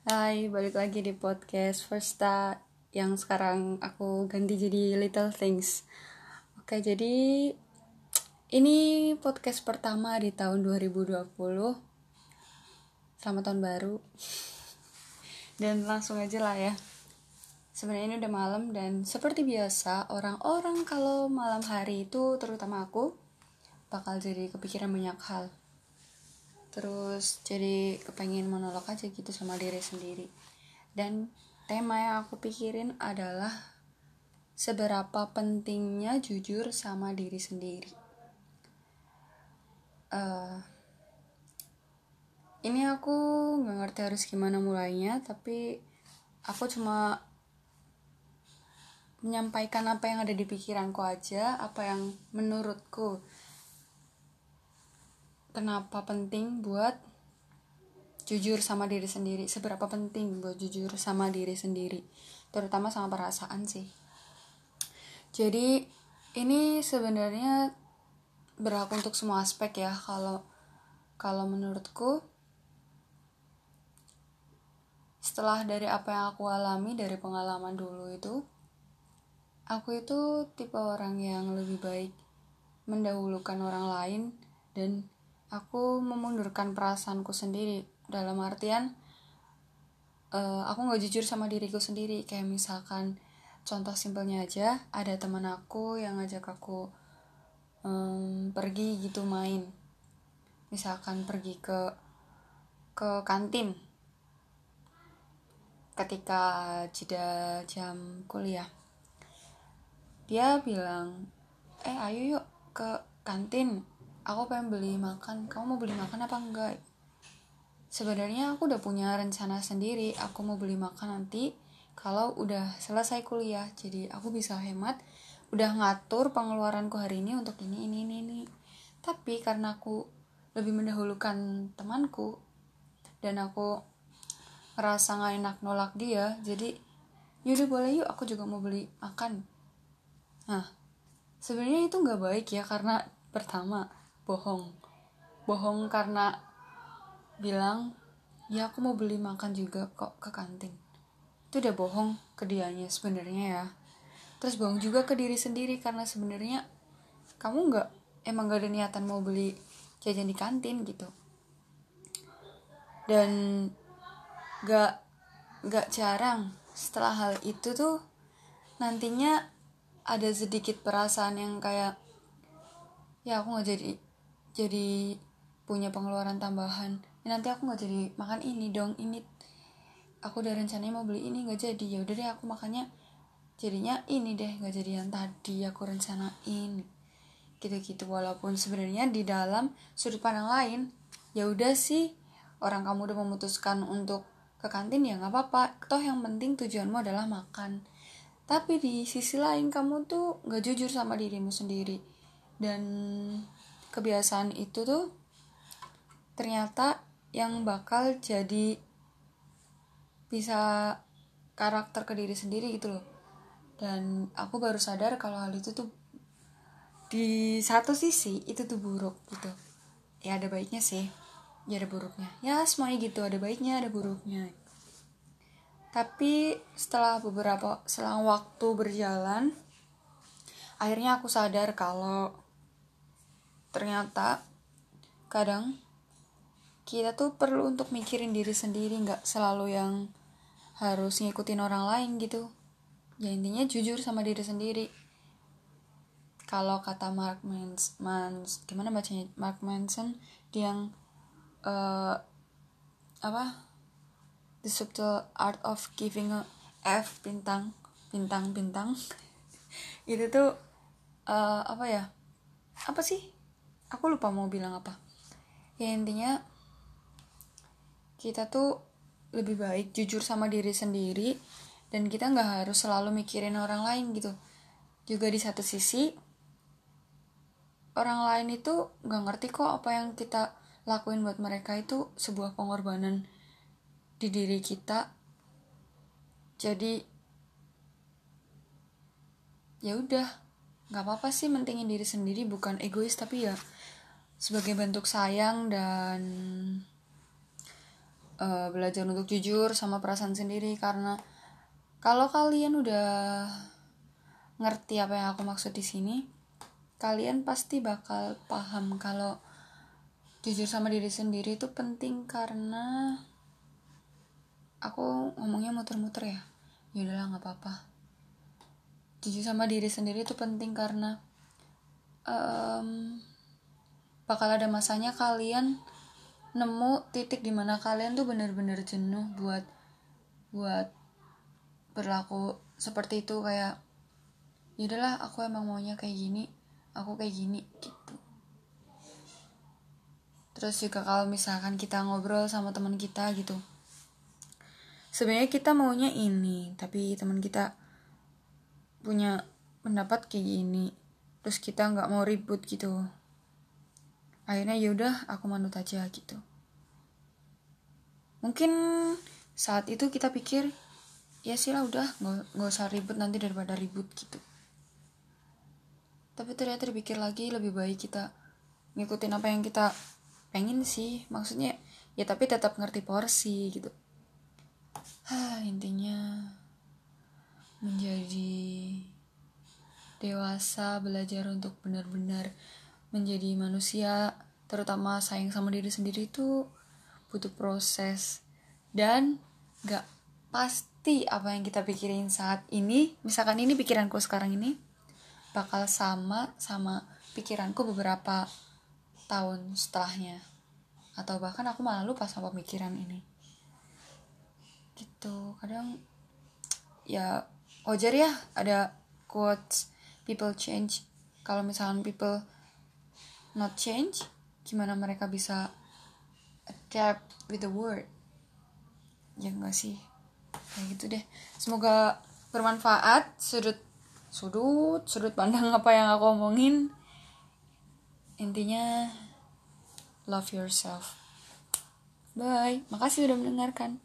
Hai, balik lagi di podcast Firsta yang sekarang aku ganti jadi Little Things. Oke, jadi ini podcast pertama di tahun 2020. Selamat tahun baru. Dan langsung aja lah ya. Sebenarnya ini udah malam dan seperti biasa orang-orang kalau malam hari itu terutama aku bakal jadi kepikiran banyak hal terus jadi kepengen monolog aja gitu sama diri sendiri. Dan tema yang aku pikirin adalah seberapa pentingnya jujur sama diri sendiri. Uh, ini aku nggak ngerti harus gimana mulainya tapi aku cuma menyampaikan apa yang ada di pikiranku aja apa yang menurutku kenapa penting buat jujur sama diri sendiri? Seberapa penting buat jujur sama diri sendiri? Terutama sama perasaan sih. Jadi ini sebenarnya berlaku untuk semua aspek ya. Kalau kalau menurutku setelah dari apa yang aku alami dari pengalaman dulu itu aku itu tipe orang yang lebih baik mendahulukan orang lain dan aku memundurkan perasaanku sendiri dalam artian uh, aku nggak jujur sama diriku sendiri. Kayak misalkan contoh simpelnya aja ada teman aku yang ngajak aku um, pergi gitu main. Misalkan pergi ke ke kantin. Ketika jeda jam kuliah. Dia bilang eh ayo yuk ke kantin aku pengen beli makan. Kamu mau beli makan apa enggak? Sebenarnya aku udah punya rencana sendiri. Aku mau beli makan nanti kalau udah selesai kuliah. Jadi aku bisa hemat udah ngatur pengeluaranku hari ini untuk ini ini ini ini. Tapi karena aku lebih mendahulukan temanku dan aku ngerasa nggak enak nolak dia jadi yaudah boleh yuk aku juga mau beli makan. Nah sebenarnya itu nggak baik ya karena pertama bohong. Bohong karena bilang ya aku mau beli makan juga kok ke kantin. Itu udah bohong ke dianya sebenarnya ya. Terus bohong juga ke diri sendiri karena sebenarnya kamu nggak emang gak ada niatan mau beli jajan di kantin gitu. Dan gak gak jarang setelah hal itu tuh nantinya ada sedikit perasaan yang kayak ya aku nggak jadi jadi punya pengeluaran tambahan. Ya, nanti aku nggak jadi makan ini dong ini aku udah rencananya mau beli ini nggak jadi. Ya udah deh aku makannya jadinya ini deh nggak jadi yang tadi aku rencanain. Gitu-gitu walaupun sebenarnya di dalam sudut pandang lain ya udah sih orang kamu udah memutuskan untuk ke kantin ya nggak apa-apa. Toh yang penting tujuanmu adalah makan. Tapi di sisi lain kamu tuh nggak jujur sama dirimu sendiri. Dan kebiasaan itu tuh ternyata yang bakal jadi bisa karakter ke diri sendiri gitu loh. Dan aku baru sadar kalau hal itu tuh di satu sisi itu tuh buruk gitu. Ya ada baiknya sih. Ya ada buruknya. Ya semuanya gitu. Ada baiknya ada buruknya. Tapi setelah beberapa selang waktu berjalan akhirnya aku sadar kalau ternyata kadang kita tuh perlu untuk mikirin diri sendiri nggak selalu yang harus ngikutin orang lain gitu. Ya intinya jujur sama diri sendiri. Kalau kata Mark Mans, Mans gimana bacanya? Mark Manson dia yang uh, apa? The subtle art of giving a F bintang bintang bintang. Itu tuh uh, apa ya? Apa sih aku lupa mau bilang apa. Ya intinya kita tuh lebih baik jujur sama diri sendiri dan kita nggak harus selalu mikirin orang lain gitu. Juga di satu sisi orang lain itu nggak ngerti kok apa yang kita lakuin buat mereka itu sebuah pengorbanan di diri kita. Jadi ya udah nggak apa-apa sih mentingin diri sendiri bukan egois tapi ya sebagai bentuk sayang dan uh, belajar untuk jujur sama perasaan sendiri. Karena kalau kalian udah ngerti apa yang aku maksud di sini kalian pasti bakal paham kalau jujur sama diri sendiri itu penting. Karena aku ngomongnya muter-muter ya. Ya udahlah nggak apa-apa jujur sama diri sendiri itu penting karena um, bakal ada masanya kalian nemu titik di mana kalian tuh bener-bener jenuh buat buat berlaku seperti itu kayak yaudahlah aku emang maunya kayak gini aku kayak gini gitu. Terus juga kalau misalkan kita ngobrol sama teman kita gitu sebenarnya kita maunya ini tapi teman kita punya pendapat kayak gini terus kita nggak mau ribut gitu. Akhirnya yaudah aku manut aja gitu. Mungkin saat itu kita pikir ya sih lah udah nggak usah ribut nanti daripada ribut gitu. Tapi ternyata dipikir lagi lebih baik kita ngikutin apa yang kita pengen sih. Maksudnya ya tapi tetap ngerti porsi gitu. Hah, intinya menjadi dewasa belajar untuk benar-benar menjadi manusia terutama sayang sama diri sendiri itu butuh proses. Dan gak pasti apa yang kita pikirin saat ini misalkan ini pikiranku sekarang ini bakal sama sama pikiranku beberapa tahun setelahnya. Atau bahkan aku malah lupa sama pemikiran ini. Gitu kadang ya wajar ya ada quotes people change. Kalau misalnya people not change gimana mereka bisa adapt with the word ya enggak sih? Kayak gitu deh. Semoga bermanfaat sudut sudut sudut pandang apa yang aku omongin. Intinya love yourself. Bye. Makasih udah mendengarkan